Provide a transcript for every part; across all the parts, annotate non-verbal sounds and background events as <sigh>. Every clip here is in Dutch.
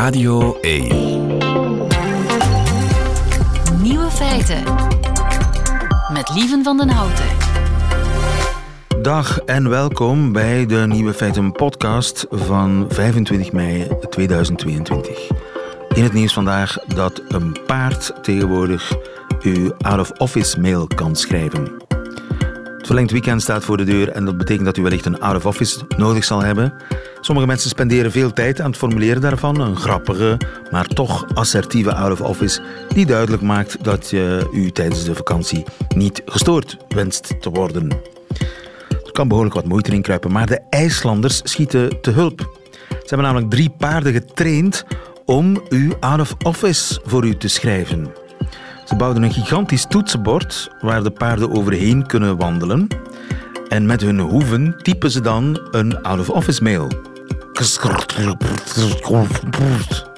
Radio 1. Nieuwe feiten. Met Lieven van den Houten. Dag en welkom bij de Nieuwe Feiten podcast van 25 mei 2022. In het nieuws vandaag dat een paard tegenwoordig uw out-of-office mail kan schrijven. Het verlengd weekend staat voor de deur en dat betekent dat u wellicht een out-of-office nodig zal hebben. Sommige mensen spenderen veel tijd aan het formuleren daarvan. Een grappige, maar toch assertieve out-of-office die duidelijk maakt dat je u tijdens de vakantie niet gestoord wenst te worden. Er kan behoorlijk wat moeite in kruipen, maar de IJslanders schieten te hulp. Ze hebben namelijk drie paarden getraind om uw out-of-office voor u te schrijven. Ze bouwden een gigantisch toetsenbord waar de paarden overheen kunnen wandelen. En met hun hoeven typen ze dan een out-of-office mail.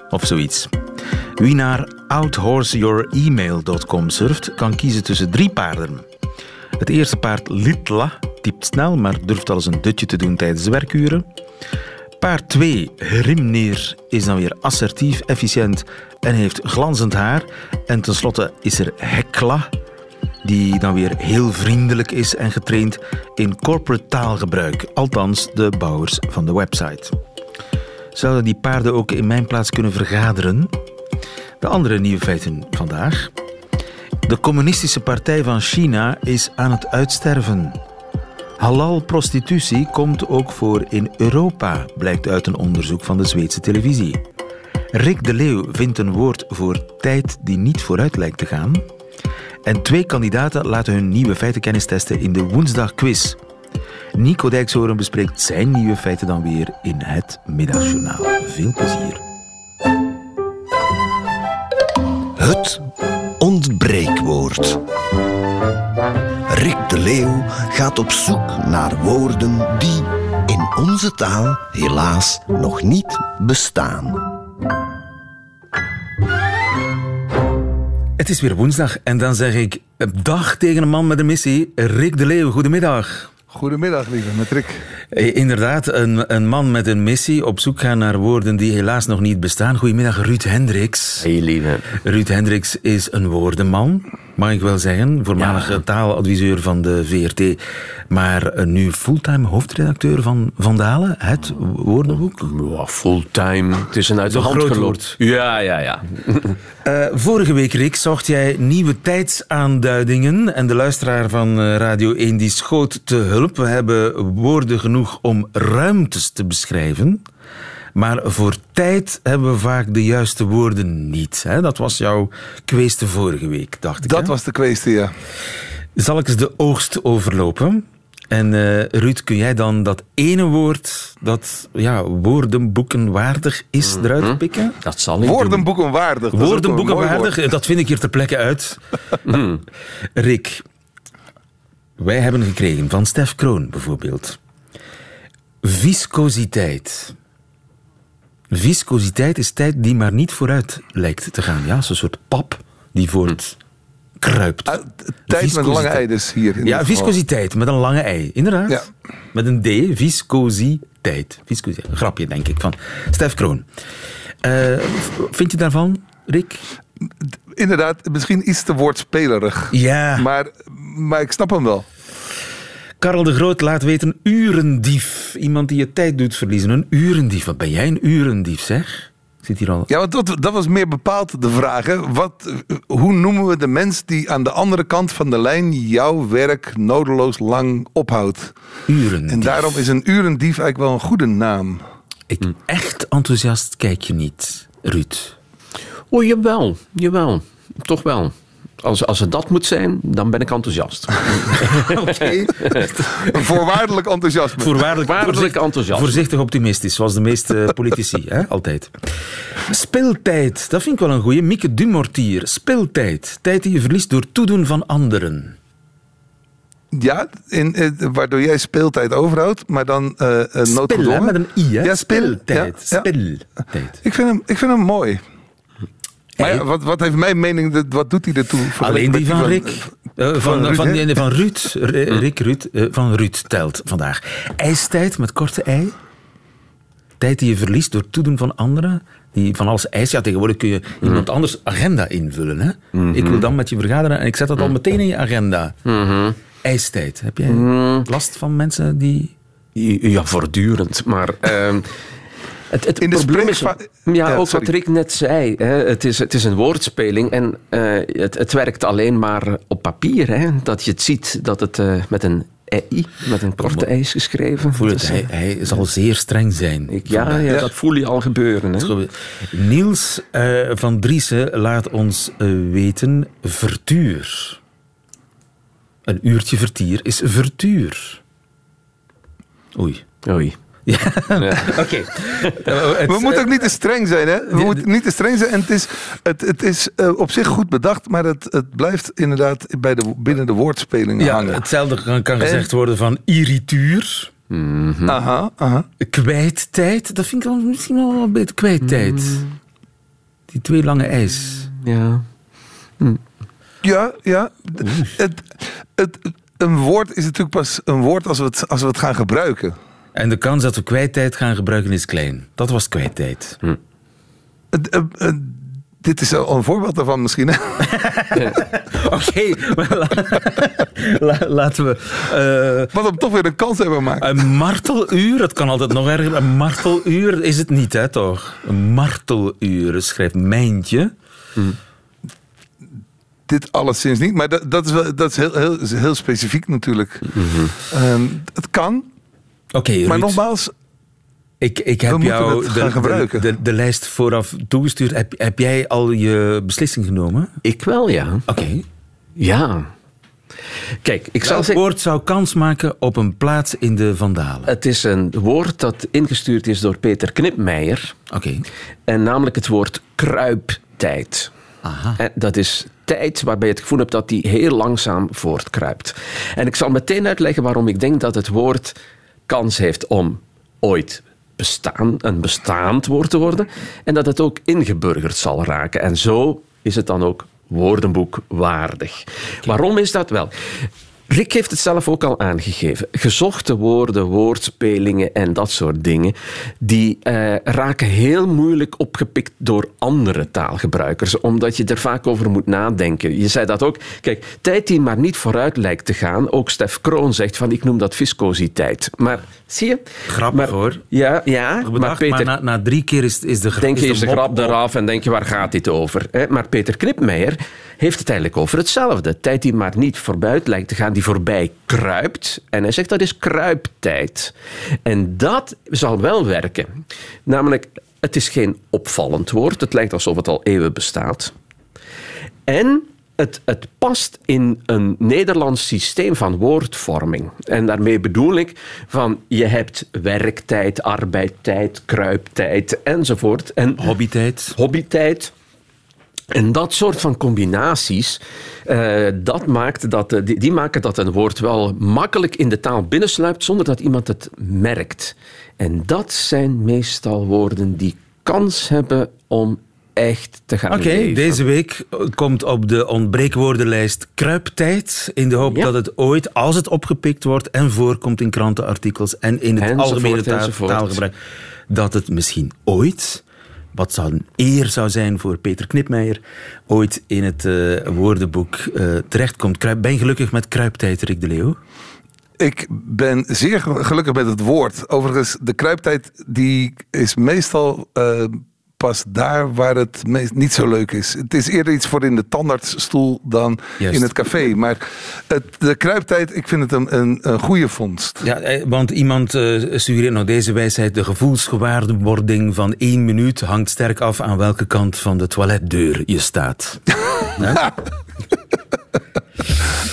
Of zoiets. Wie naar outhorseyouremail.com surft, kan kiezen tussen drie paarden. Het eerste paard, Litla, typt snel, maar durft al eens een dutje te doen tijdens de werkuren. Paard 2, Grimnir, is dan weer assertief, efficiënt en heeft glanzend haar. En tenslotte is er Hekla, die dan weer heel vriendelijk is en getraind in corporate taalgebruik. Althans, de bouwers van de website. Zouden die paarden ook in mijn plaats kunnen vergaderen? De andere nieuwe feiten vandaag. De Communistische Partij van China is aan het uitsterven. Halal-prostitutie komt ook voor in Europa, blijkt uit een onderzoek van de Zweedse televisie. Rick de Leeuw vindt een woord voor tijd die niet vooruit lijkt te gaan. En twee kandidaten laten hun nieuwe feitenkennis testen in de woensdagquiz. Nico Dijkshoorn bespreekt zijn nieuwe feiten dan weer in het Middagjournaal. Veel plezier. Het ontbreekwoord. Rick de Leeuw gaat op zoek naar woorden die in onze taal helaas nog niet bestaan. Het is weer woensdag en dan zeg ik dag tegen een man met een missie. Rick de Leeuw, goedemiddag. Goedemiddag, lieve, met Rick. Eh, Inderdaad, een, een man met een missie op zoek gaan naar woorden die helaas nog niet bestaan. Goedemiddag, Ruud Hendricks. Hey, lieve. Ruud Hendricks is een woordenman, mag ik wel zeggen. Voormalige taaladviseur van de VRT. Maar eh, nu fulltime hoofdredacteur van Vandalen, het woordenboek. Ja, fulltime. Het is een uit de hand gelopen. Ja, ja, ja. <laughs> Eh, vorige week, Rick, zocht jij nieuwe tijdsaanduidingen. En de luisteraar van eh, Radio 1 die schoot te hulp. We hebben woorden genoeg om ruimtes te beschrijven. Maar voor tijd hebben we vaak de juiste woorden niet. Hè? Dat was jouw kweeste vorige week, dacht ik. Dat hè? was de kwestie, ja. Zal ik eens de oogst overlopen? En eh, Ruud, kun jij dan dat ene woord dat ja, woordenboekenwaardig is eruit pikken? Dat zal ik doen. Woordenboeken waardig. dat woord. vind ik hier ter plekke uit. Rick, wij hebben gekregen van Stef Kroon bijvoorbeeld. Viscositeit. Viscositeit is tijd die maar niet vooruit lijkt te gaan. Ja, zo'n soort pap die voort kruipt. Ah, Tijd met lange ei dus hier. in Ja, viscositeit met een lange ei, inderdaad. Ja. Met een D, viscositeit. Viscositeit. Een grapje, denk ik, van Stef Kroon. Eh, vind je daarvan, Rick? Inderdaad, misschien iets te woordspelerig. Ja. Maar, maar ik snap hem wel. Karel de Groot laat weten, urendief. Iemand die je tijd doet verliezen. Een urendief. Wat ben jij een urendief, zeg? Zit hier al... Ja, want dat, dat was meer bepaald de vraag. Hè. Wat, hoe noemen we de mens die aan de andere kant van de lijn jouw werk nodeloos lang ophoudt? Urendief. En daarom is een urendief eigenlijk wel een goede naam. Ik, echt enthousiast kijk je niet, Ruud. Oh, jawel. Jawel. Toch wel. Als, als het dat moet zijn, dan ben ik enthousiast. <laughs> Oké. <laughs> Voorwaardelijk enthousiasme. Voorwaardelijk, voorzichtig- enthousiast. Voorzichtig optimistisch, zoals de meeste <laughs> politici, hè? altijd. Speeltijd, dat vind ik wel een goeie. Mieke Dumortier, speeltijd. Tijd die je verliest door toedoen van anderen. Ja, in, eh, waardoor jij speeltijd overhoudt, maar dan eh eh, Spel, hè, noodgedwongen. met een i, hè? Ja. Speeltijd. Ja, ja. Speeltijd. Ik vind hem, ik vind hem mooi. Maar ja, wat, wat heeft mijn mening, wat doet hij ertoe? Alleen die van Rick. Eh, van, van, Ruud, van, van Ruud. R- Rick Ruud. eh, van Ruud telt vandaag. IJstijd met korte ei. tijd die je verliest door toedoen van anderen. Die van alles eisen. Ja, tegenwoordig kun je iemand anders agenda invullen. Hè? Ik wil dan met je vergaderen en ik zet dat al meteen in je agenda. Ijstijd. Heb jij last van mensen die... Ja, voortdurend. Maar ehm, het, het In de probleem is... Ja, Ja, ook sorry. wat Rick net zei. Hè, het, is, het is een woordspeling en eh, het, het werkt alleen maar op papier. Hè, dat je het ziet dat het eh, met een ei, met een korte ei is geschreven. Voel het, Dus, hij, eh, hij zal zeer streng zijn. ik, ja, ja, dat voel je al gebeuren. Hè. Niels eh, van Driessen laat ons weten vertuur. Een uurtje vertier is vertuur. Oei. Oei. Ja, <laughs> oké. We moeten ook niet te streng zijn, hè? We moeten niet te streng zijn. En het is, het, het is eh, op zich goed bedacht, maar het, het blijft inderdaad bij de, binnen de woordspelingen Ja, hangen. hetzelfde kan, kan gezegd worden van irrituur, Aha, aha. kwijttijd. Dat vind ik wel misschien wel een beetje kwijttijd. Die twee lange ijs. Ja. Ja, ja. Het, het, een woord is natuurlijk pas een woord als we het, als we het gaan gebruiken. En de kans dat we kwijttijd gaan gebruiken is klein. Dat was kwijttijd. Het, eh, eh, dit is al een voorbeeld daarvan misschien. <laughs> Oké, maar la- <laughs> la- laten we... eh, Wat hem toch weer een kans hebben gemaakt. Een marteluur, het kan altijd nog erger. Een marteluur is het niet, hè, toch? Een marteluur, schrijft Mijntje. Dit alleszins niet, maar dat, dat is, wel, dat is heel, heel, is heel specifiek natuurlijk. Ehm, het kan, Oké, maar nogmaals, ik, ik we heb moeten jou het de, gaan de, gebruiken. de, de lijst vooraf toegestuurd. Heb, heb jij al je beslissing genomen? Ik wel, ja. Oké. Ja. Kijk, ik zal zeggen... woord zou kans maken op een plaats in de Vandalen? Het is een woord dat ingestuurd is door Peter Knipmeijer. Oké. En namelijk het woord kruiptijd. Aha. En dat is tijd waarbij je het gevoel hebt dat die heel langzaam voortkruipt. En ik zal meteen uitleggen waarom ik denk dat het woord kans heeft om ooit bestaan, een bestaand woord te worden. En dat het ook ingeburgerd zal raken. En zo is het dan ook woordenboekwaardig. Waarom is dat wel? Rick heeft het zelf ook al aangegeven. Gezochte woorden, woordspelingen en dat soort dingen, die eh, raken heel moeilijk opgepikt door andere taalgebruikers, omdat je er vaak over moet nadenken. Je zei dat ook. Kijk, tijd die maar niet vooruit lijkt te gaan. Ook Stef Kroon zegt van, ik noem dat viscositeit. Maar zie je? Grappig, maar, hoor. Ja, ja maar Peter... maar na, na drie keer is, is de grap... Denk je is de grap eraf en denk je, waar gaat dit over? hè? Maar Peter Knipmeijer heeft het eigenlijk over hetzelfde. Tijd die maar niet voorbij lijkt te gaan, die voorbij kruipt. En hij zegt dat is kruiptijd. En dat zal wel werken. Namelijk, het is geen opvallend woord. Het lijkt alsof het al eeuwen bestaat. En het, het past in een Nederlands systeem van woordvorming. En daarmee bedoel ik van je hebt werktijd, arbeidtijd, kruiptijd enzovoort. En Hobbytijd. hobbytijd. En dat soort van combinaties, eh, dat maakt dat, eh, die, die maken dat een woord wel makkelijk in de taal binnensluipt zonder dat iemand het merkt. En dat zijn meestal woorden die kans hebben om echt te gaan Oké, deze week komt op de ontbreekwoordenlijst kruiptijd. In de hoop Ja. dat het ooit, als het opgepikt wordt en voorkomt in krantenartikels en in het Enzovoort, algemene taalgebruik, dat het misschien ooit, wat zou een eer zou zijn voor Peter Knipmeijer, ooit in het eh, woordenboek eh, terechtkomt. Ben je gelukkig met kruiptijd, Rick de Leeuw? Ik ben zeer gelukkig met het woord. Overigens, de kruiptijd die is meestal eh, pas daar waar het meest niet zo leuk is. Het is eerder iets voor in de tandartsstoel dan Juist. in het café. Maar het, de kruiptijd, ik vind het een, een, een goede vondst. Ja, eh, want iemand eh, suggereert nog deze wijsheid. De gevoelsgewaarwording van één minuut hangt sterk af aan welke kant van de toiletdeur je staat. <laughs> <laughs>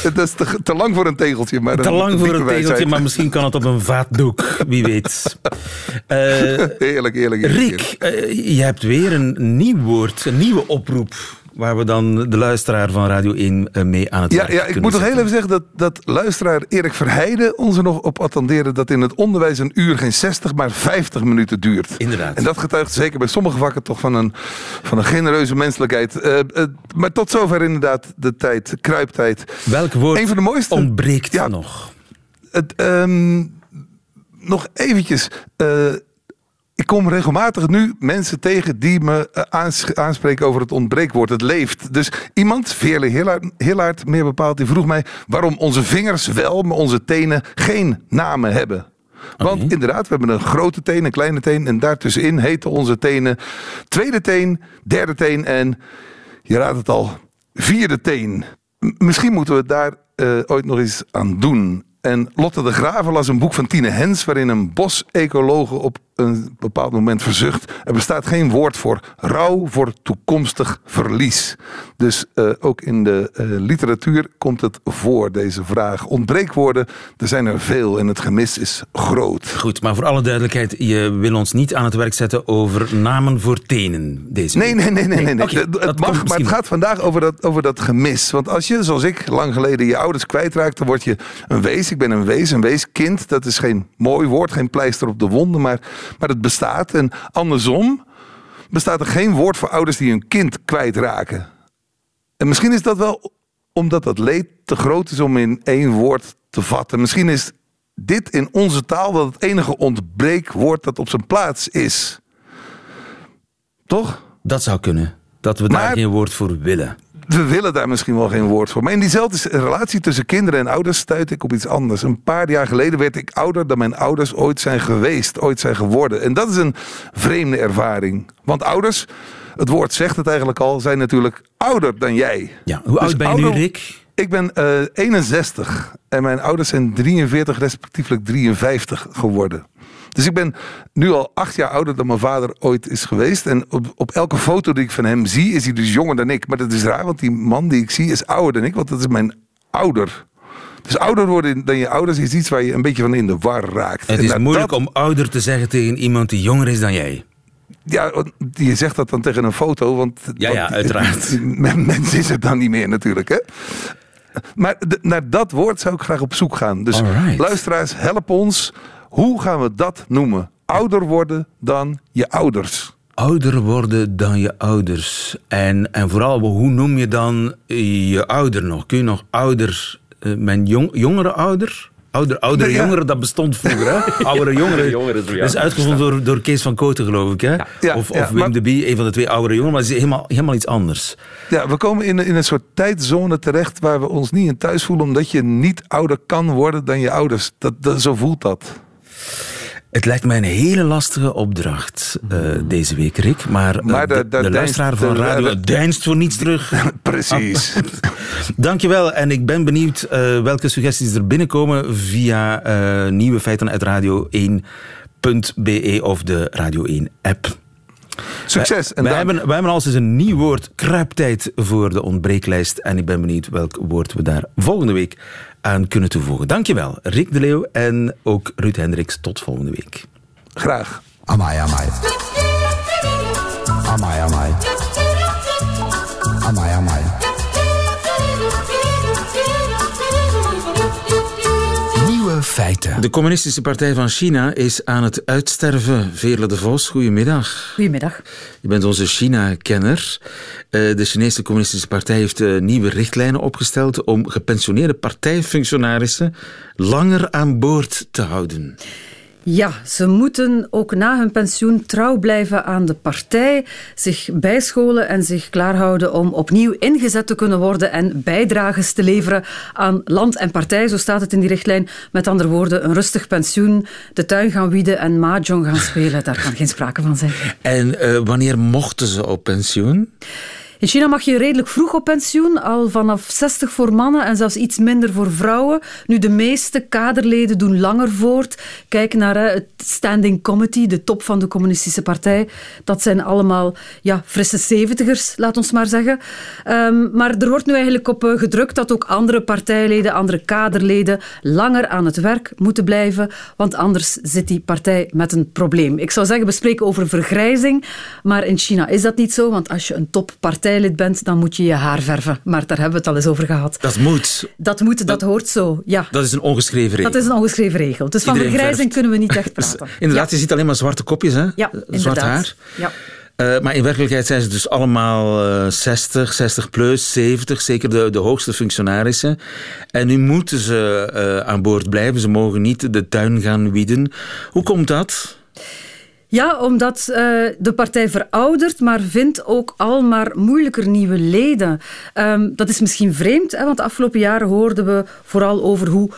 Dat is te, te lang voor een tegeltje. Maar Te lang voor een tegeltje, maar misschien kan het op een vaatdoek. Wie weet. <laughs> Eh, heerlijk. heerlijk. Rick, eh, je hebt weer een nieuw woord, een nieuwe oproep. Waar we dan de luisteraar van Radio 1 eh, mee aan het Ja, ja, ik moet nog heel even zeggen dat, dat luisteraar Erik Verheijden ons er nog op attenderen dat in het onderwijs een uur geen 60, maar 50 minuten duurt. Inderdaad. En dat getuigt zeker bij sommige vakken toch van een, van een genereuze menselijkheid. Eh, eh, maar tot zover inderdaad de tijd, kruiptijd. Welk woord Een van de mooiste. ontbreekt Ja. nog? Het, ehm, nog eventjes. Ik kom regelmatig nu mensen tegen die me eh, aans- aanspreken over het ontbreekwoord. Het leeft. Dus iemand, Veerle Hillaert, meer bepaald, die vroeg mij waarom onze vingers wel, maar onze tenen geen namen hebben. Want inderdaad, we hebben een grote teen, een kleine teen. En daartussenin heten onze tenen tweede teen, derde teen en, je raadt het al, vierde teen. M- misschien moeten we daar eh, ooit nog eens aan doen. En Lotte de Graven las een boek van Tine Hens... waarin een bosecologe op een bepaald moment verzucht... er bestaat geen woord voor rouw voor toekomstig verlies. Dus eh, ook in de eh, literatuur komt het voor, deze vraag. Ontbreekwoorden, er zijn er veel en het gemis is groot. Goed, maar voor alle duidelijkheid, je wil ons niet aan het werk zetten over namen voor tenen deze Nee, nee, nee, nee. nee, nee. Het- mag, maar misschien het gaat vandaag over dat, over dat gemis. Want als je, zoals ik, lang geleden je ouders kwijtraakt, dan word je een wees. Ik ben een wees, een weeskind. Dat is geen mooi woord, geen pleister op de wonden, maar, maar het bestaat. En andersom bestaat er geen woord voor ouders die hun kind kwijtraken. En misschien is dat wel omdat dat leed te groot is om in één woord te vatten. Misschien is dit in onze taal wel het enige ontbreekwoord dat op zijn plaats is. Toch? Dat zou kunnen. Dat we daar Maar- geen woord voor willen. We willen daar misschien wel geen woord voor. Maar in diezelfde relatie tussen kinderen en ouders stuit ik op iets anders. Een paar jaar geleden werd ik ouder dan mijn ouders ooit zijn geweest, ooit zijn geworden. En dat is een vreemde ervaring. Want ouders, het woord zegt het eigenlijk al, zijn natuurlijk ouder dan jij. Ja, hoe Dus oud ben je nu, Rick? Ik ben eh 61 en mijn ouders zijn 43, respectievelijk 53 geworden. Dus ik ben nu al acht jaar ouder dan mijn vader ooit is geweest. En op, op elke foto die ik van hem zie, is hij dus jonger dan ik. Maar dat is raar, want die man die ik zie is ouder dan ik, want dat is mijn ouder. Dus ouder worden dan je ouders is iets waar je een beetje van in de war raakt. Het is moeilijk dat- om ouder te zeggen tegen iemand die jonger is dan jij. Ja, je zegt dat dan tegen een foto, want... Ja, ja, uiteraard. <laughs> Men- Mens is het dan niet meer natuurlijk, hè? Maar naar dat woord zou ik graag op zoek gaan. Dus Alright. luisteraars, help ons. Hoe gaan we dat noemen? Ouder worden dan je ouders. Ouder worden dan je ouders. En, en vooral, hoe noem je dan je ouder nog? Kun je nog ouder... eh, mijn jong, jongere ouder? Ouder, oudere Nee, ja. jongeren, dat bestond vroeger, hè? <laughs> Oudere ja. Dat is uitgevonden door, door Kees van Kooten, geloof ik, hè? Ja, of of ja, Wim maar- de Bie, een van de twee oudere jongeren. Maar het is helemaal, helemaal iets anders. Ja, we komen in, een- in een soort tijdzone terecht waar we ons niet in thuis voelen, omdat je niet ouder kan worden dan je ouders. Dat, dat, zo voelt dat. Het lijkt mij een hele lastige opdracht eh, deze week, Rick. Maar, eh, Maar de, luisteraar van Radio de- deinst voor niets terug. <laughs> Precies. <laughs> Dankjewel. En ik ben benieuwd eh, welke suggesties er binnenkomen via nieuwe feiten uit radio1.be of de Radio 1 app. Succes. En wij, dank. hebben, wij hebben al eens een nieuw woord, kruiptijd, voor de ontbreeklijst. En ik ben benieuwd welk woord we daar volgende week aan kunnen toevoegen. Dankjewel, Rick de Leeuw en ook Ruud Hendricks. Tot volgende week. Graag. Amai, amai. Amai, amai. Amai, amai. Feiten. De Communistische Partij van China is aan het uitsterven. Veerle de Vos, goedemiddag. Goedemiddag. Je bent onze China-kenner. Eh, De Chinese Communistische Partij heeft eh, nieuwe richtlijnen opgesteld om gepensioneerde partijfunctionarissen langer aan boord te houden. Ja, ze moeten ook na hun pensioen trouw blijven aan de partij, zich bijscholen en zich klaarhouden om opnieuw ingezet te kunnen worden en bijdrages te leveren aan land en partij. Zo staat het in die richtlijn. Met andere woorden, een rustig pensioen, de tuin gaan wieden en mahjong gaan spelen. Daar kan geen sprake van zijn. En eh, wanneer mochten ze op pensioen? In China mag je redelijk vroeg op pensioen, al vanaf 60 voor mannen en zelfs iets minder voor vrouwen. Nu, de meeste kaderleden doen langer voort. Kijk naar het Standing Committee, de top van de Communistische Partij. Dat zijn allemaal ja, frisse zeventigers, laat ons maar zeggen. Ehm, maar er wordt nu eigenlijk op eh, gedrukt dat ook andere partijleden, andere kaderleden langer aan het werk moeten blijven, want anders zit die partij met een probleem. Ik zou zeggen, we spreken over vergrijzing, maar in China is dat niet zo, want als je een toppartijlid bent, dan moet je je haar verven. Maar daar hebben we het al eens over gehad. Dat moet. Dat moet, dat hoort zo, ja. Dat is een ongeschreven regel. Dat is een ongeschreven regel. Dus van vergrijzing kunnen we niet echt <laughs> praten. Inderdaad, Ja. je ziet alleen maar zwarte kopjes, hè? Ja, Zwart haar. Ja. Eh, maar in werkelijkheid zijn ze dus allemaal eh 60, 60 plus, 70, zeker de, de hoogste functionarissen. En nu moeten ze eh, aan boord blijven. Ze mogen niet de tuin gaan wieden. Hoe komt dat? Ja, omdat uh, de partij veroudert, maar vindt ook al maar moeilijker nieuwe leden. Um, dat is misschien vreemd, hè, want de afgelopen jaren hoorden we vooral over hoe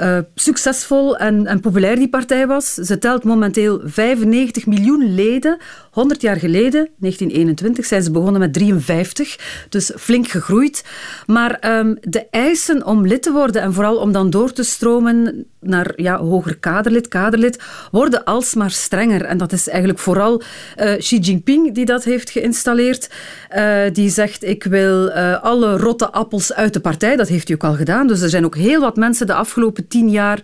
uh, succesvol en, en, populair die partij was. Ze telt momenteel 95 miljoen leden. 100 jaar geleden, 1921, zijn ze begonnen met 53, dus flink gegroeid. Maar um, de eisen om lid te worden en vooral om dan door te stromen naar ja, hoger kaderlid, kaderlid, worden alsmaar strenger. En dat is eigenlijk vooral uh, Xi Jinping die dat heeft geïnstalleerd. Uh, die zegt, ik wil alle rotte appels uit de partij. Dat heeft hij ook al gedaan. Dus er zijn ook heel wat mensen de afgelopen tien jaar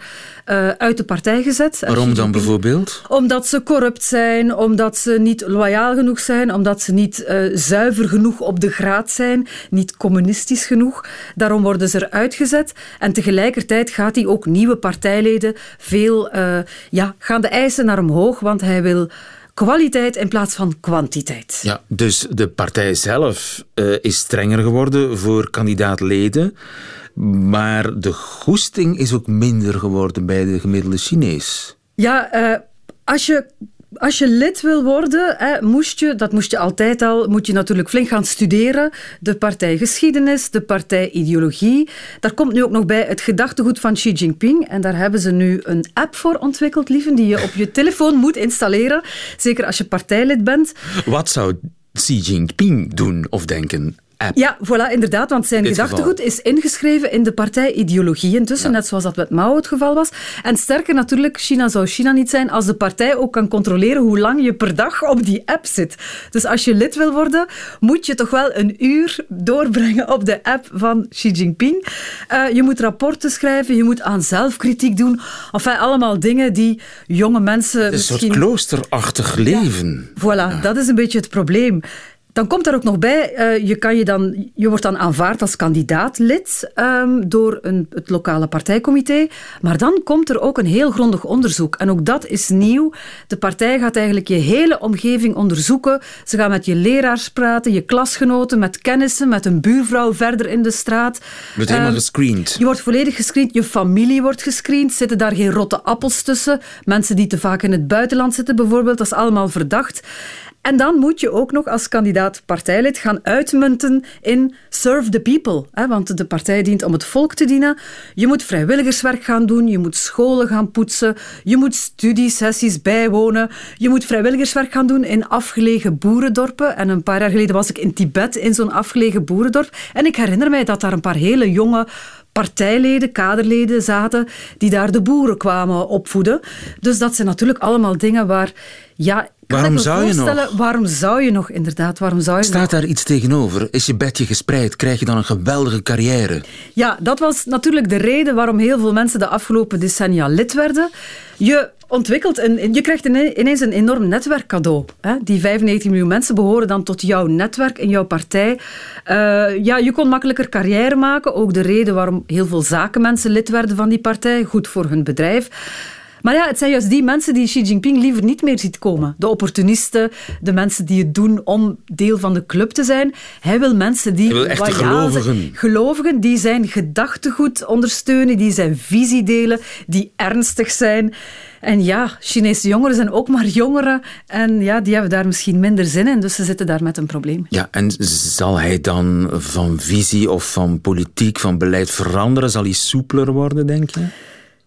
uit de partij gezet. Waarom dan bijvoorbeeld? Omdat ze corrupt zijn, omdat ze niet loyaal genoeg zijn, omdat ze niet zuiver genoeg op de graad zijn, niet communistisch genoeg. Daarom worden ze eruit gezet. En tegelijkertijd gaat hij ook nieuwe partijleden veel uh, ja, gaan de eisen naar omhoog, want hij wil kwaliteit in plaats van kwantiteit. Ja, dus de partij zelf uh, is strenger geworden voor kandidaatleden. Maar de goesting is ook minder geworden bij de gemiddelde Chinees. Ja, uh, als je als je lid wil worden, hè, moest je, dat moest je altijd al, moet je natuurlijk flink gaan studeren. De partijgeschiedenis, de partijideologie. Daar komt nu ook nog bij het gedachtegoed van Xi Jinping. En daar hebben ze nu een app voor ontwikkeld, lieven, die je op je telefoon moet installeren. Zeker als je partijlid bent. Wat zou Xi Jinping doen of denken? Ja, voilà, inderdaad, want zijn gedachtegoed is ingeschreven in de partijideologie intussen, net zoals dat met Mao het geval was. En sterker natuurlijk, China zou China niet zijn als de partij ook kan controleren hoe lang je per dag op die app zit. Dus als je lid wil worden, moet je toch wel een uur doorbrengen op de app van Xi Jinping. Uh, je moet rapporten schrijven, je moet aan zelfkritiek doen. Enfin, allemaal dingen die jonge mensen Een soort kloosterachtig leven. Ja, voilà, dat is een beetje het probleem. Dan komt er ook nog bij, uh, je, kan je, dan, je wordt dan aanvaard als kandidaatlid um, door een, het lokale partijcomité. Maar dan komt er ook een heel grondig onderzoek. En ook dat is nieuw. De partij gaat eigenlijk je hele omgeving onderzoeken. Ze gaan met je leraars praten, je klasgenoten, met kennissen, met een buurvrouw verder in de straat. Je wordt helemaal um, gescreend. Je wordt volledig gescreend. Je familie wordt gescreend. Zitten daar geen rotte appels tussen? Mensen die te vaak in het buitenland zitten bijvoorbeeld, dat is allemaal verdacht. En dan moet je ook nog als kandidaat partijlid gaan uitmunten in serve the people. Hè, want de partij dient om het volk te dienen. Je moet vrijwilligerswerk gaan doen, je moet scholen gaan poetsen, je moet studiesessies bijwonen, je moet vrijwilligerswerk gaan doen in afgelegen boerendorpen. En een paar jaar geleden was ik in Tibet in zo'n afgelegen boerendorp. En ik herinner mij dat daar een paar hele jonge partijleden, kaderleden zaten die daar de boeren kwamen opvoeden. Dus dat zijn natuurlijk allemaal dingen waar ja, waarom zou je nog? Waarom zou je nog, inderdaad? Waarom zou je Staat daar iets tegenover? Is je bedje gespreid? Krijg je dan een geweldige carrière? Ja, dat was natuurlijk de reden waarom heel veel mensen de afgelopen decennia lid werden. Je ontwikkelt een, je krijgt ineens een enorm netwerk cadeau. Hè? Die 95 miljoen mensen behoren dan tot jouw netwerk in jouw partij. Uh, ja, je kon makkelijker carrière maken. Ook de reden waarom heel veel zakenmensen lid werden van die partij. Goed voor hun bedrijf. Maar ja, het zijn juist die mensen die Xi Jinping liever niet meer ziet komen. De opportunisten, de mensen die het doen om deel van de club te zijn. Hij wil mensen die... Hij wil echte gelovigen. Gelovigen die zijn gedachtegoed ondersteunen, die zijn visie delen, die ernstig zijn. En ja, Chinese jongeren zijn ook maar jongeren. En ja, die hebben daar misschien minder zin in. Dus ze zitten daar met een probleem. Ja, en zal hij dan van visie of van politiek, van beleid veranderen? Zal hij soepeler worden, denk je?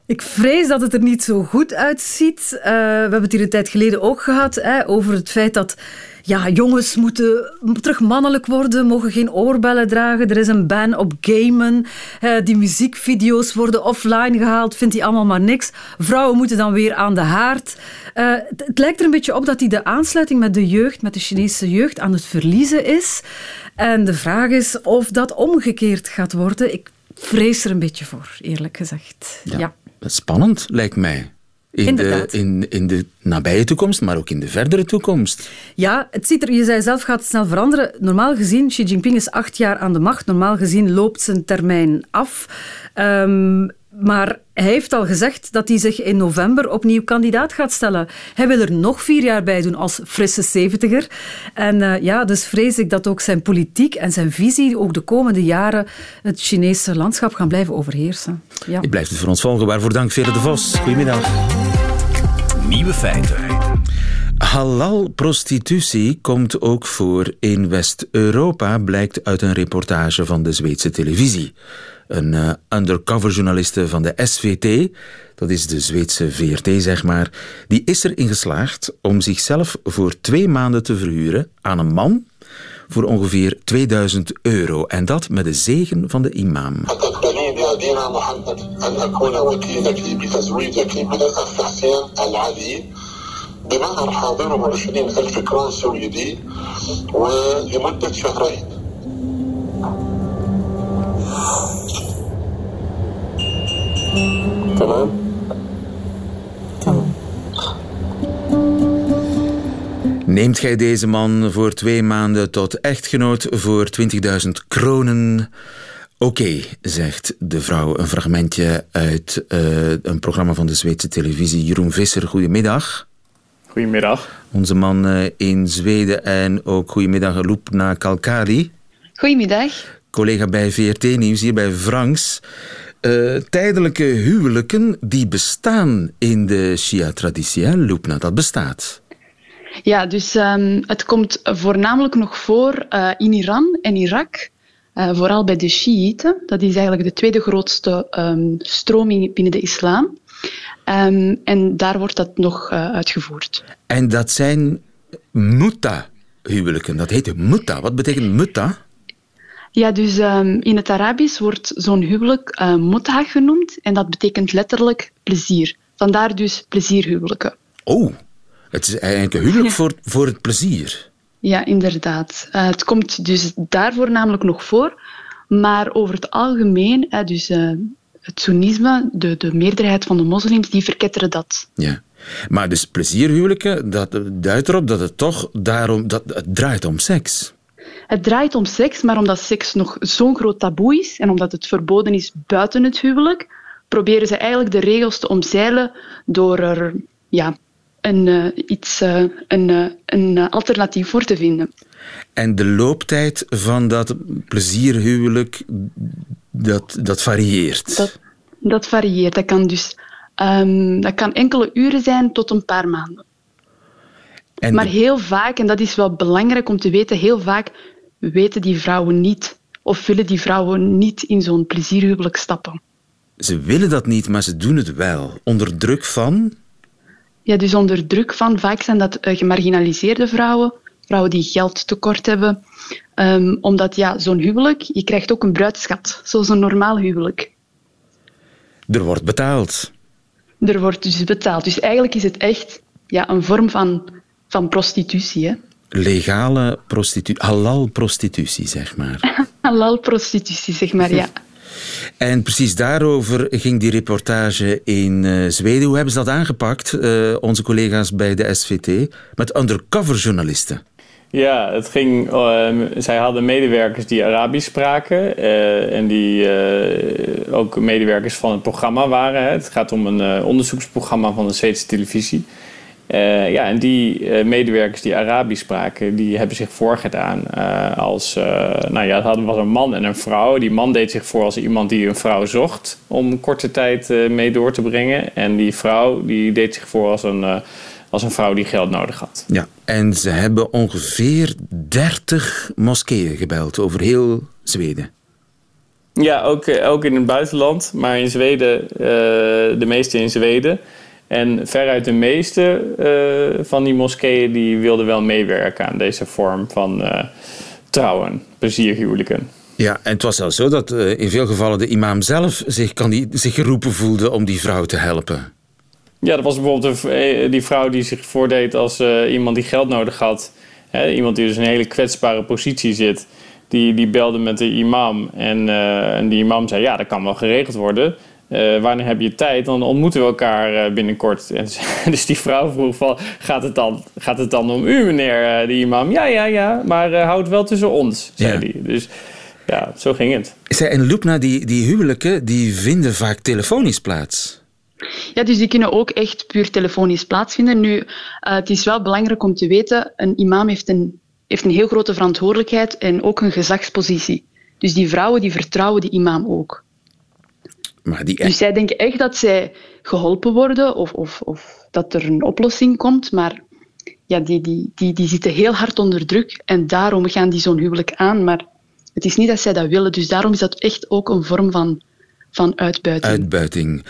Ik vrees dat het er niet zo goed uitziet. Uh, we hebben het hier een tijd geleden ook gehad hè, over het feit dat ja, jongens moeten terug mannelijk worden, mogen geen oorbellen dragen. Er is een ban op gamen. Uh, die muziekvideo's worden offline gehaald, vindt hij allemaal maar niks. Vrouwen moeten dan weer aan de haard. Uh, het, het, lijkt er een beetje op dat hij de aansluiting met de jeugd, met de Chinese jeugd, aan het verliezen is. En de vraag is of dat omgekeerd gaat worden. Ik vrees er een beetje voor, eerlijk gezegd. ja spannend, lijkt mij. In de, in, in de nabije toekomst, maar ook in de verdere toekomst. Ja, het ziet er, je zei zelf, gaat snel veranderen. Normaal gezien, Xi Jinping is acht jaar aan de macht. Normaal gezien loopt zijn termijn af. Um, maar hij heeft al gezegd dat hij zich in november opnieuw kandidaat gaat stellen. Hij wil er nog vier jaar bij doen als frisse zeventiger. En uh, ja, dus vrees ik dat ook zijn politiek en zijn visie ook de komende jaren het Chinese landschap gaan blijven overheersen. Ja. Je blijft het voor ons volgen. Waarvoor dank, Vele de Vos. Goedemiddag. Nieuwe feiten. Halal-prostitutie komt ook voor in West-Europa, blijkt uit een reportage van de Zweedse televisie. Een uh, undercover-journaliste van de SVT, dat is de Zweedse VRT zeg maar, die is erin geslaagd om zichzelf voor twee maanden te verhuren aan een man voor ongeveer 2000 euro. En dat met de zegen van de imam. بمعنى رح أعطيهم 20 ألف كرون سويدي ولمدة شهرين تمام؟ تمام Neemt gij deze man voor twee maanden tot echtgenoot voor 20.000 kronen? Oké, zegt de vrouw. Een fragmentje uit uh, een programma van de Zweedse televisie. Jeroen Visser, goedemiddag. Goedemiddag. Onze man uh, in Zweden en ook goedemiddag Lupna Kalkari. Goedemiddag. Collega bij VRT Nieuws, hier bij Franks. Uh, tijdelijke huwelijken die bestaan in de Shia-traditie, Lupna, dat bestaat. Ja, dus um, het komt voornamelijk nog voor uh, in Iran en Irak. Uh, vooral bij de Shiiten. Dat is eigenlijk de tweede grootste um, stroming binnen de islam. Um, en daar wordt dat nog uh, uitgevoerd. En dat zijn mutta-huwelijken. Dat heet mutta. Wat betekent mutta? Ja, dus um, in het Arabisch wordt zo'n huwelijk uh, mutta genoemd. En dat betekent letterlijk plezier. Vandaar dus plezierhuwelijken. Oh, het is eigenlijk een huwelijk voor, voor het plezier. Ja, inderdaad. Uh, het komt dus daarvoor namelijk nog voor. Maar over het algemeen, dus het Soenisme, de, de meerderheid van de moslims, die verketteren dat. Ja. Maar dus plezierhuwelijken, dat duidt erop dat het toch daarom, dat het draait om seks. Het draait om seks, maar omdat seks nog zo'n groot taboe is en omdat het verboden is buiten het huwelijk, proberen ze eigenlijk de regels te omzeilen door er ja, een, uh, iets, uh, een, uh, een alternatief voor te vinden. En de looptijd van dat plezierhuwelijk, dat, dat varieert? Dat, dat varieert. Dat kan dus um, dat kan enkele uren zijn tot een paar maanden. En maar heel vaak, en dat is wel belangrijk om te weten, heel vaak weten die vrouwen niet of willen die vrouwen niet in zo'n plezierhuwelijk stappen. Ze willen dat niet, maar ze doen het wel. Onder druk van? Ja, dus onder druk van, vaak zijn dat uh, gemarginaliseerde vrouwen, vrouwen die geld tekort hebben. Um, omdat ja, zo'n huwelijk, je krijgt ook een bruidschat, zoals een normaal huwelijk. Er wordt betaald. Er wordt dus betaald. Dus eigenlijk is het echt ja, een vorm van, van prostitutie. Hè? Legale prostitutie, halal prostitutie, zeg maar. <laughs> halal prostitutie, zeg maar, ja. <laughs> En precies daarover ging die reportage in uh, Zweden. Hoe hebben ze dat aangepakt, uh, onze collega's bij de SVT, met undercover journalisten? Ja, het ging, uh, zij hadden medewerkers die Arabisch spraken en die ook medewerkers van het programma waren. Hè. Het gaat om een onderzoeksprogramma van de Zweedse televisie. Ja, en die medewerkers die Arabisch spraken, die hebben zich voorgedaan als, nou ja, het was een man en een vrouw. Die man deed zich voor als iemand die een vrouw zocht om korte tijd mee door te brengen. En die vrouw die deed zich voor als een, als een vrouw die geld nodig had. Ja, en ze hebben ongeveer 30 moskeeën gebeld over heel Zweden. Ja, ook, ook in het buitenland, maar in Zweden, de meeste in Zweden. En veruit de meeste uh, van die moskeeën die wilden wel meewerken aan deze vorm van uh, trouwen, plezierhuwelijken. Ja, en het was zelfs zo dat in veel gevallen de imam zelf zich, kan die, zich geroepen voelde om die vrouw te helpen. Ja, dat was bijvoorbeeld die vrouw die zich voordeed als iemand die geld nodig had. Hè, iemand die dus in een hele kwetsbare positie zit. Die, die belde met de imam en, en die imam zei, ja, dat kan wel geregeld worden. Uh, wanneer heb je tijd? Dan ontmoeten we elkaar uh, binnenkort. En <laughs> dus die vrouw vroeg van, gaat het dan, gaat het dan om u, meneer uh, de imam? Ja, ja, ja, maar houd wel tussen ons, zei hij. Dus ja, zo ging het. En Loepna, die, die huwelijken, die vinden vaak telefonisch plaats. Ja, dus die kunnen ook echt puur telefonisch plaatsvinden. Nu, het is wel belangrijk om te weten, een imam heeft een, heeft een heel grote verantwoordelijkheid en ook een gezagspositie. Dus die vrouwen die vertrouwen die imam ook. Maar die... Dus zij denken echt dat zij geholpen worden of, of, of dat er een oplossing komt, maar ja, die, die, die, die zitten heel hard onder druk en daarom gaan die zo'n huwelijk aan. Maar het is niet dat zij dat willen, dus daarom is dat echt ook een vorm van, van uitbuiting. Uitbuiting.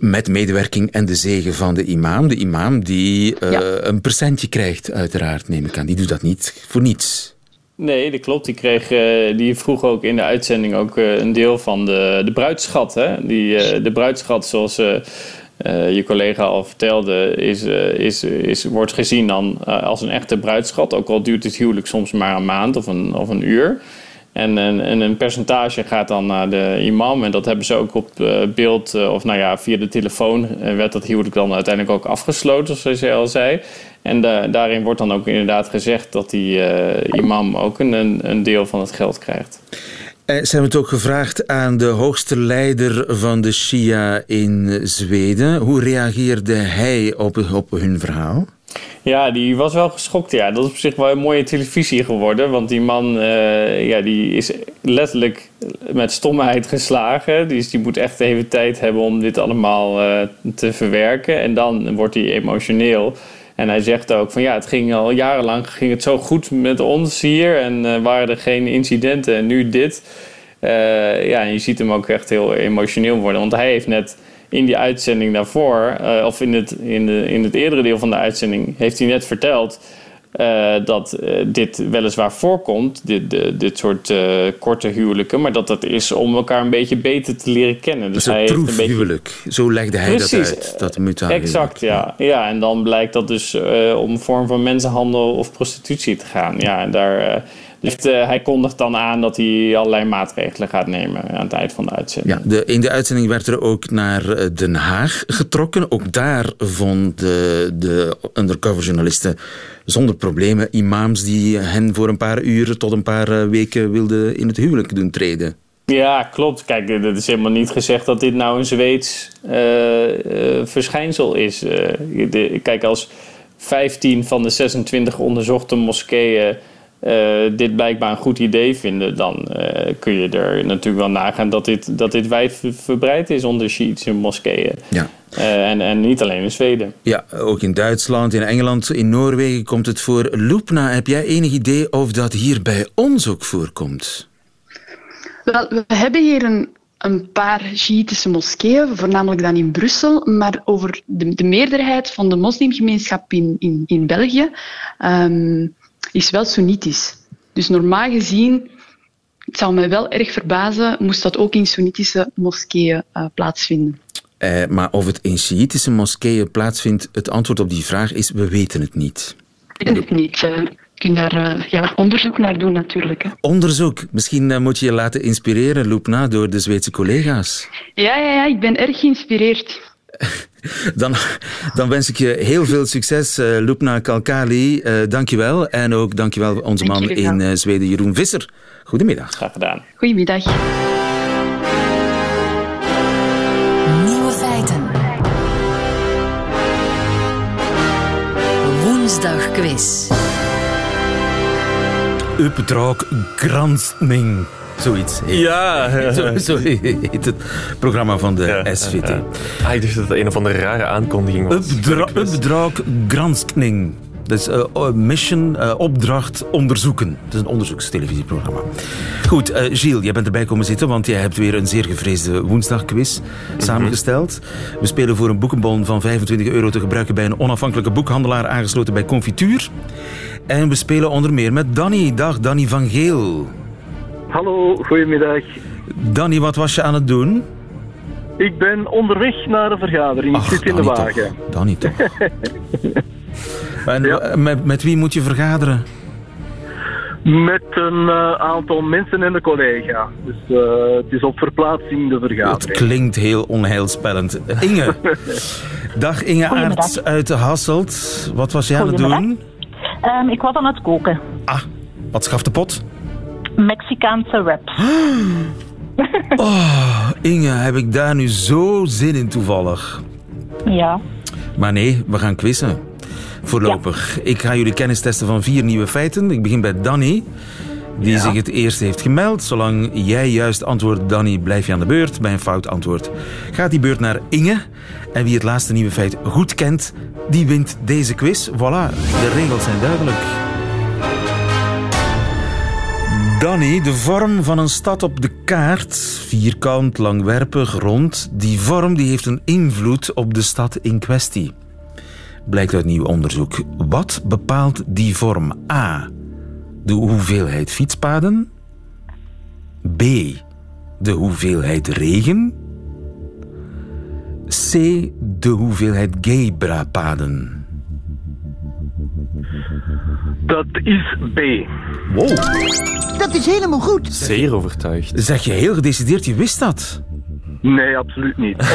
Met medewerking en de zegen van de imam. De imam die uh, een percentje krijgt, uiteraard, neem ik aan. Die doet dat niet voor niets. Nee, dat klopt. Die, kreeg, uh, die vroeg ook in de uitzending ook uh, een deel van de, de bruidschat. Hè? Die, de bruidschat, zoals uh, je collega al vertelde, is, uh, is, is, wordt gezien dan uh, als een echte bruidschat. Ook al duurt het huwelijk soms maar een maand of een, of een uur. En, en, en een percentage gaat dan naar de imam. En dat hebben ze ook op beeld, of nou ja, via de telefoon werd dat huwelijk dan uiteindelijk ook afgesloten, zoals je al zei. En daarin wordt dan ook inderdaad gezegd dat die imam ook een, een deel van het geld krijgt. Eh, ze hebben het ook gevraagd aan de hoogste leider van de Shia in Zweden. Hoe reageerde hij op, op hun verhaal? Ja, die was wel geschokt. Ja. Dat is op zich wel een mooie televisie geworden. Want die man uh, ja, die is letterlijk met stomheid geslagen. Dus die moet echt even tijd hebben om dit allemaal uh, te verwerken. En dan wordt hij emotioneel. En hij zegt ook van ja, het ging al jarenlang ging het zo goed met ons hier en uh, waren er geen incidenten en nu dit. Ja, en je ziet hem ook echt heel emotioneel worden. Want hij heeft net in die uitzending daarvoor, uh, of in het, in, de, in het eerdere deel van de uitzending, heeft hij net verteld uh, dat uh, dit weliswaar voorkomt, dit, de, dit soort korte huwelijken, maar dat dat is om elkaar een beetje beter te leren kennen. Dus, dus hij een beetje... huwelijk, zo legde hij Precies, dat uit, dat mutaal Exact, ja. ja. En dan blijkt dat dus om een vorm van mensenhandel of prostitutie te gaan. Ja, en daar dus uh, hij kondigt dan aan dat hij allerlei maatregelen gaat nemen aan het eind van de uitzending. Ja, de, in de uitzending werd er ook naar eh, Den Haag getrokken. Ook daar vonden de, de undercover-journalisten zonder problemen imams die hen voor een paar uren tot een paar eh, weken wilden in het huwelijk doen treden. Ja, klopt. Kijk, het is helemaal niet gezegd dat dit nou een Zweeds uh, uh, verschijnsel is. Uh, de, kijk, als 15 van de 26 onderzochte moskeeën dit blijkbaar een goed idee vinden, dan uh, kun je er natuurlijk wel nagaan dat dit, dat dit wijd verbreid is onder Shiïtische moskeeën. Ja. Uh, en, en niet alleen in Zweden. Ja, ook in Duitsland, in Engeland, in Noorwegen komt het voor. Loepna, heb jij enig idee of dat hier bij ons ook voorkomt? Wel, we hebben hier een, een paar Shiïtische moskeeën, voornamelijk dan in Brussel, maar over de, de meerderheid van de moslimgemeenschap in, in, in België. Um, is wel Soenitisch. Dus normaal gezien, het zou mij wel erg verbazen, moest dat ook in Soenitische moskeeën uh, plaatsvinden. Uh, maar of het in Shiïtische moskeeën plaatsvindt, het antwoord op die vraag is: we weten het niet. We weten het niet. Uh, je kunt daar ja, onderzoek naar doen, natuurlijk. Hè. Onderzoek? Misschien moet je je laten inspireren, Loepna, door de Zweedse collega's. Ja, ja, ja, ik ben erg geïnspireerd. <laughs> Dan, dan wens ik je heel veel succes, uh, Lupna Kalkali. Uh, dankjewel. En ook dankjewel onze man in uh, Zweden, Jeroen Visser. Goedemiddag. Graag gedaan. Goedemiddag. Nieuwe feiten. Woensdag quiz. Uppdrag granskning. Zoiets. Ja. <laughs> Zo, zo, heet het programma van de SVT. Ah, ik dacht dat het een of andere rare aankondiging was. Uppdrag granskning. Dat is uh, mission, uh, opdracht, onderzoeken. Het is een onderzoekstelevisieprogramma. Goed, uh, Gilles, jij bent erbij komen zitten, want jij hebt weer een zeer gevreesde woensdagquiz mm samengesteld. We spelen voor een boekenbon van 25 euro te gebruiken bij een onafhankelijke boekhandelaar aangesloten bij Confituur. En we spelen onder meer met Danny. Dag, Danny van Geel. Hallo, goedemiddag. Danny, wat was je aan het doen? Ik ben onderweg naar een vergadering. ik zit in de wagen. Toch. Danny toch. <laughs> en ja. met, met wie moet je vergaderen? Met een uh, aantal mensen en een collega. Dus uh, het is op verplaatsing de vergadering. Het klinkt heel onheilspellend. Inge. <laughs> Dag Inge Aerts uit Hasselt. Wat was jij aan het doen? Um, ik was aan het koken. Ah, wat schaft de pot? Mexicaanse rap. <gasps> Oh, Inge, heb ik daar nu zo zin in toevallig? Ja. Maar nee, we gaan quizzen. Voorlopig. Ik ga jullie kennis testen van vier nieuwe feiten. Ik begin bij Danny, die zich het eerst heeft gemeld. Zolang jij juist antwoordt, Danny, blijf je aan de beurt. Bij een fout antwoord gaat die beurt naar Inge. En wie het laatste nieuwe feit goed kent, die wint deze quiz. Voilà, de regels zijn duidelijk. De vorm van een stad op de kaart, vierkant, langwerpig, rond, die vorm die heeft een invloed op de stad in kwestie. Blijkt uit nieuw onderzoek. Wat bepaalt die vorm? A. De hoeveelheid fietspaden. B. De hoeveelheid regen. C. De hoeveelheid gaybrapaden. Dat is B. Wow. Dat is helemaal goed. Zeer overtuigd. Zeg je heel gedecideerd, je wist dat. Nee, absoluut niet. <laughs>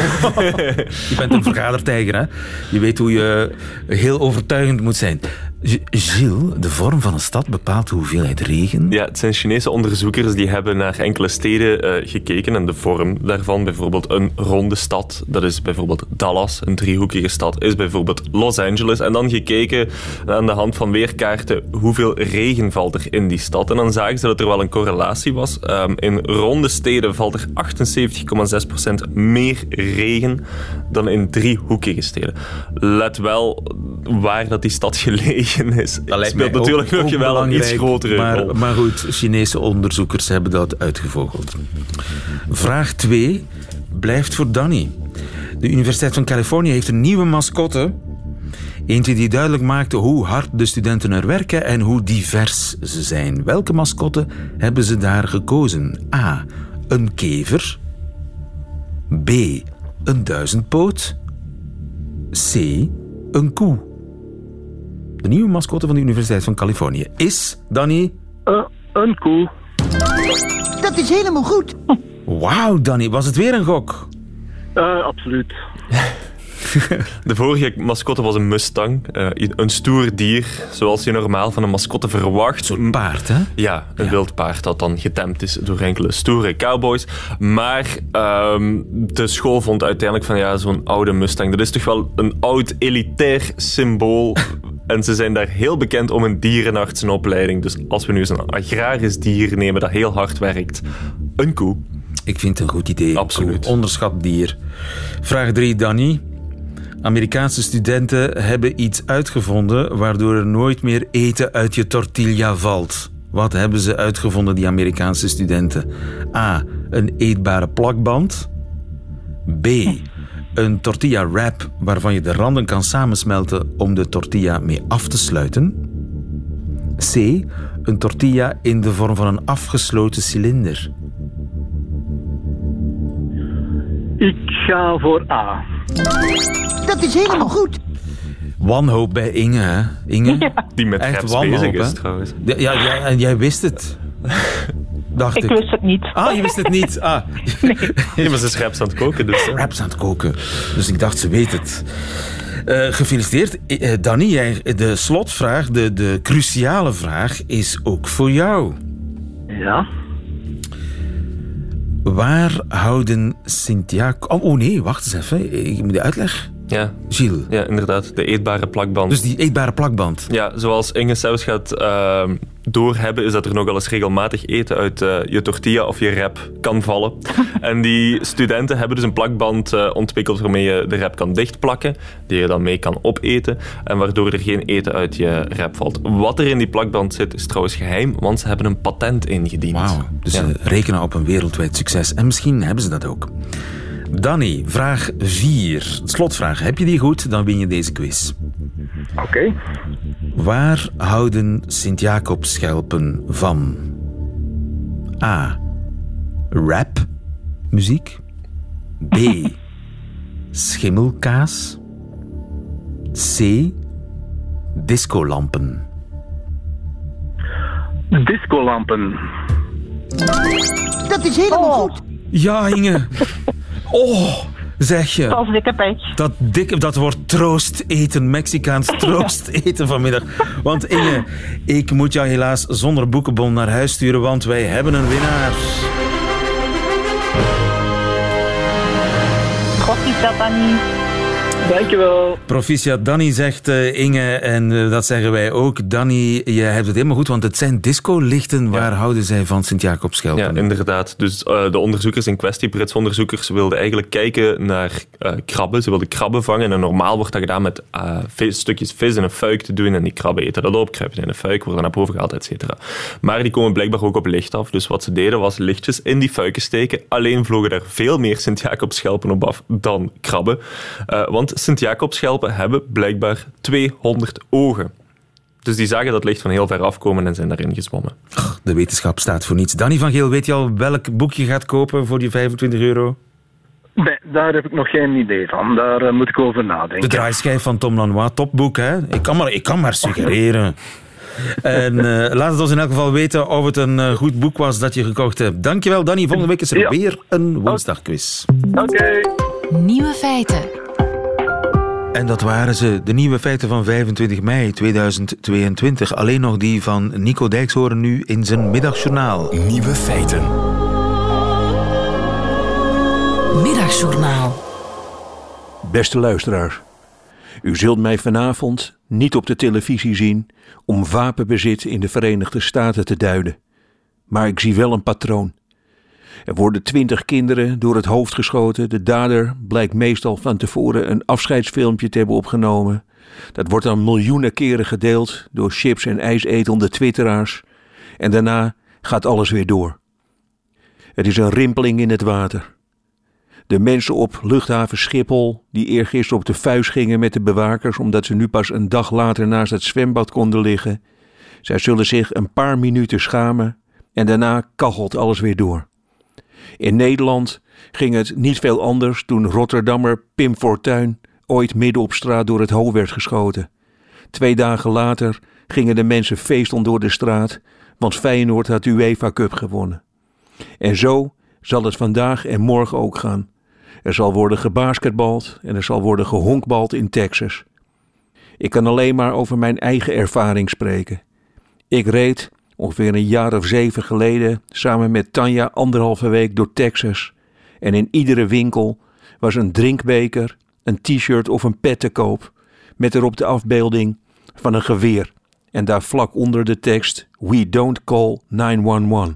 Je bent een vergadertijger, hè? Je weet hoe je heel overtuigend moet zijn. Gilles, de vorm van een stad bepaalt de hoeveelheid regen. Ja, het zijn Chinese onderzoekers die hebben naar enkele steden eh, gekeken en de vorm daarvan. Bijvoorbeeld een ronde stad, dat is bijvoorbeeld Dallas. Een driehoekige stad is bijvoorbeeld Los Angeles. En dan gekeken aan de hand van weerkaarten hoeveel regen valt er in die stad. En dan zagen ze dat er wel een correlatie was. Ehm, in ronde steden valt er 78,6% meer regen dan in driehoekige steden. Let wel waar dat die stad <laughs> gelegen Dat lijkt speelt natuurlijk ook- ook wel een iets grotere maar, rol. Maar goed, Chinese onderzoekers hebben dat uitgevogeld. Vraag 2 blijft voor Danny. De Universiteit van Californië heeft een nieuwe mascotte. Eentje die duidelijk maakte hoe hard de studenten er werken en hoe divers ze zijn. Welke mascotte hebben ze daar gekozen? A. Een kever. B. Een duizendpoot. C. Een koe. De nieuwe mascotte van de Universiteit van Californië is, Danny... Eh, een koe. Dat is helemaal goed. Wauw, Danny, was het weer een gok? Eh, absoluut. <laughs> De vorige mascotte was een Mustang. eh, een stoer dier, zoals je normaal van een mascotte verwacht. Een paard, hè? Ja, een wild paard dat dan getemd is door enkele stoere cowboys. Maar ehm, de school vond uiteindelijk van ja, zo'n oude Mustang, dat is toch wel een oud elitair symbool. En ze zijn daar heel bekend om een dierenartsenopleiding. Dus als we nu eens een agrarisch dier nemen dat heel hard werkt, een koe. Ik vind het een goed idee. Absoluut. Koe, onderschat dier. Vraag 3, Danny. Amerikaanse studenten hebben iets uitgevonden waardoor er nooit meer eten uit je tortilla valt. Wat hebben ze uitgevonden, die Amerikaanse studenten? A. Een eetbare plakband. B. Een tortilla wrap waarvan je de randen kan samensmelten om de tortilla mee af te sluiten. C. Een tortilla in de vorm van een afgesloten cilinder. Ik ga voor A. Dat is helemaal goed. Wanhoop bij Inge, hè? Inge? <laughs> Die met Echt wanhoop, bezig is hè? trouwens. Ja, ja, ja, en jij wist het. <laughs> Dacht ik. Ik wist het niet. Ah, je wist het niet. Ah. Ja, maar ze is raps aan het koken, dus... hè. Raps aan het koken. Dus ik dacht, ze weet het. Eh, gefeliciteerd. Eh, Danny, jij, de slotvraag, de, de cruciale vraag, is ook voor jou. Ja. Waar houden Sint-Jacob... Oh, oh nee, wacht eens even. Ik moet de uitleg. Ja, Gilles. ja, inderdaad. De eetbare plakband. Dus die eetbare plakband. Ja, zoals Inge zelfs gaat ehm, doorhebben, is dat er nogal eens regelmatig eten uit eh, je tortilla of je rap kan vallen. <laughs> en die studenten hebben dus een plakband eh, ontwikkeld waarmee je de rap kan dichtplakken, die je dan mee kan opeten, en waardoor er geen eten uit je rap valt. Wat er in die plakband zit, is trouwens geheim, want ze hebben een patent ingediend. Wauw. Dus Ja. ze rekenen op een wereldwijd succes. En misschien hebben ze dat ook. Danny, vraag 4. Slotvraag. Heb je die goed, dan win je deze quiz. Oké. Waar houden Sint-Jacobschelpen van? A. Rap, muziek. B. Schimmelkaas. C. Discolampen. Discolampen. Dat is helemaal goed. Ja, Inge. <laughs> Oh, zeg je. Dat is dikke pech. Dat, dikke, dat wordt troosteten, Mexicaans <laughs> troosteten vanmiddag. Want Inge, ik moet jou helaas zonder boekenbon naar huis sturen, want wij hebben een winnaar. God is dat dan niet. Dankjewel. Proficiat Danny zegt eh, Inge en eh, dat zeggen wij ook. Danny, je hebt het helemaal goed, want het zijn discolichten. Waar houden zij van Sint-Jacobsschelpen? Ja, inderdaad. Dus eh, de onderzoekers in kwestie, Britse onderzoekers, wilden eigenlijk kijken naar eh, krabben. Ze wilden krabben vangen. En normaal wordt dat gedaan met eh, vis- stukjes vis in een fuik te doen. En die krabben eten dat op, kruipen in een fuik, worden naar boven gehaald, et cetera. Maar die komen blijkbaar ook op licht af. Dus wat ze deden was lichtjes in die fuiken steken. Alleen vlogen er veel meer Sint-Jacobsschelpen op af dan krabben. Eh, want Sint-Jacobsschelpen hebben blijkbaar 200 ogen. Dus die zagen dat licht van heel ver afkomen en zijn daarin gezwommen. De wetenschap staat voor niets. Danny van Geel, weet je al welk boek je gaat kopen voor die 25 euro? Nee, daar heb ik nog geen idee van. Daar eh, moet ik over De nadenken. draaischijf van Tom Lanois, topboek, hè? Ik kan maar, ik kan maar suggereren. En eh, laat het ons in elk geval weten of het een eh, goed boek was dat je gekocht hebt. Dankjewel, Danny. Volgende week is er Ja. weer een woensdagquiz. Oké. Nieuwe feiten. En dat waren ze, de nieuwe feiten van 25 mei 2022. Alleen nog die van Nico Dijkshoorn nu in zijn middagjournaal. Nieuwe feiten. Middagjournaal. Beste luisteraars, u zult mij vanavond niet op de televisie zien om wapenbezit in de Verenigde Staten te duiden. Maar ik zie wel een patroon. Er worden twintig kinderen door het hoofd geschoten. De dader blijkt meestal van tevoren een afscheidsfilmpje te hebben opgenomen. Dat wordt dan miljoenen keren gedeeld door chips- en ijsetende twitteraars. En daarna gaat alles weer door. Het is een rimpeling in het water. De mensen op luchthaven Schiphol, die eergisteren op de vuist gingen met de bewakers omdat ze nu pas een dag later naast het zwembad konden liggen, zij zullen zich een paar minuten schamen en daarna kachelt alles weer door. In Nederland ging het niet veel anders toen Rotterdammer Pim Fortuyn ooit midden op straat door het hoofd werd geschoten. Twee dagen later gingen de mensen feestend door de straat, want Feyenoord had UEFA Cup gewonnen. En zo zal het vandaag en morgen ook gaan. Er zal worden gebasketbald en er zal worden gehonkbald in Texas. Ik kan alleen maar over mijn eigen ervaring spreken. Ik reed ongeveer een jaar of zeven geleden samen met Tanja anderhalve week door Texas. En in iedere winkel was een drinkbeker, een t-shirt of een pet te koop. Met erop de afbeelding van een geweer. En daar vlak onder de tekst: We don't call 911.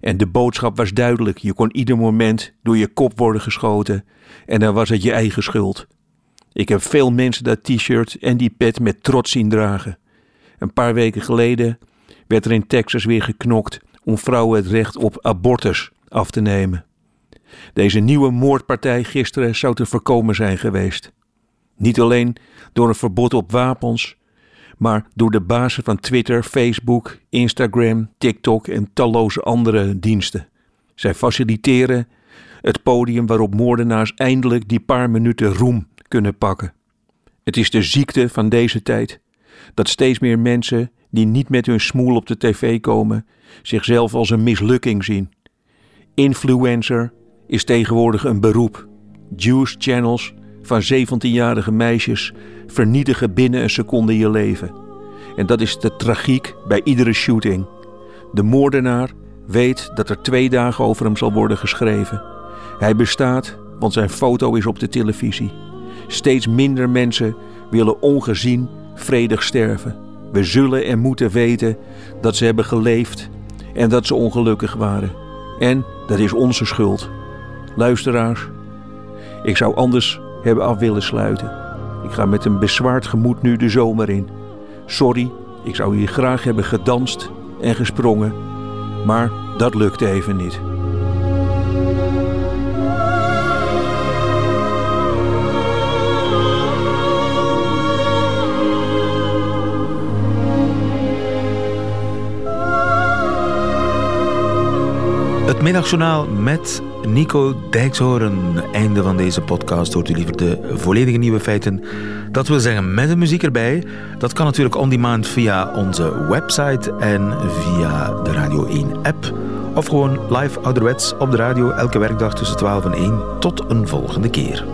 En de boodschap was duidelijk. Je kon ieder moment door je kop worden geschoten. En dan was het je eigen schuld. Ik heb veel mensen dat t-shirt en die pet met trots zien dragen. Een paar weken geleden werd er in Texas weer geknokt om vrouwen het recht op abortus af te nemen. Deze nieuwe moordpartij gisteren zou te voorkomen zijn geweest. Niet alleen door een verbod op wapens, maar door de bazen van Twitter, Facebook, Instagram, TikTok en talloze andere diensten. Zij faciliteren het podium waarop moordenaars eindelijk die paar minuten roem kunnen pakken. Het is de ziekte van deze tijd dat steeds meer mensen die niet met hun smoel op de tv komen, zichzelf als een mislukking zien. Influencer is tegenwoordig een beroep. Juice channels van 17-jarige meisjes vernietigen binnen een seconde je leven. En dat is de tragiek bij iedere shooting. De moordenaar weet dat er twee dagen over hem zal worden geschreven. Hij bestaat, want zijn foto is op de televisie. Steeds minder mensen willen ongezien vredig sterven. We zullen en moeten weten dat ze hebben geleefd en dat ze ongelukkig waren. En dat is onze schuld. Luisteraars, ik zou anders hebben af willen sluiten. Ik ga met een bezwaard gemoed nu de zomer in. Sorry, ik zou hier graag hebben gedanst en gesprongen, maar dat lukte even niet. Het middagjournaal met Nico Dijkshoorn. Einde van deze podcast. Hoort u liever de volledige nieuwe feiten. Dat wil zeggen met de muziek erbij. Dat kan natuurlijk on demand via onze website en via de Radio 1 app. Of gewoon live ouderwets op de radio elke werkdag tussen 12 en 1. Tot een volgende keer.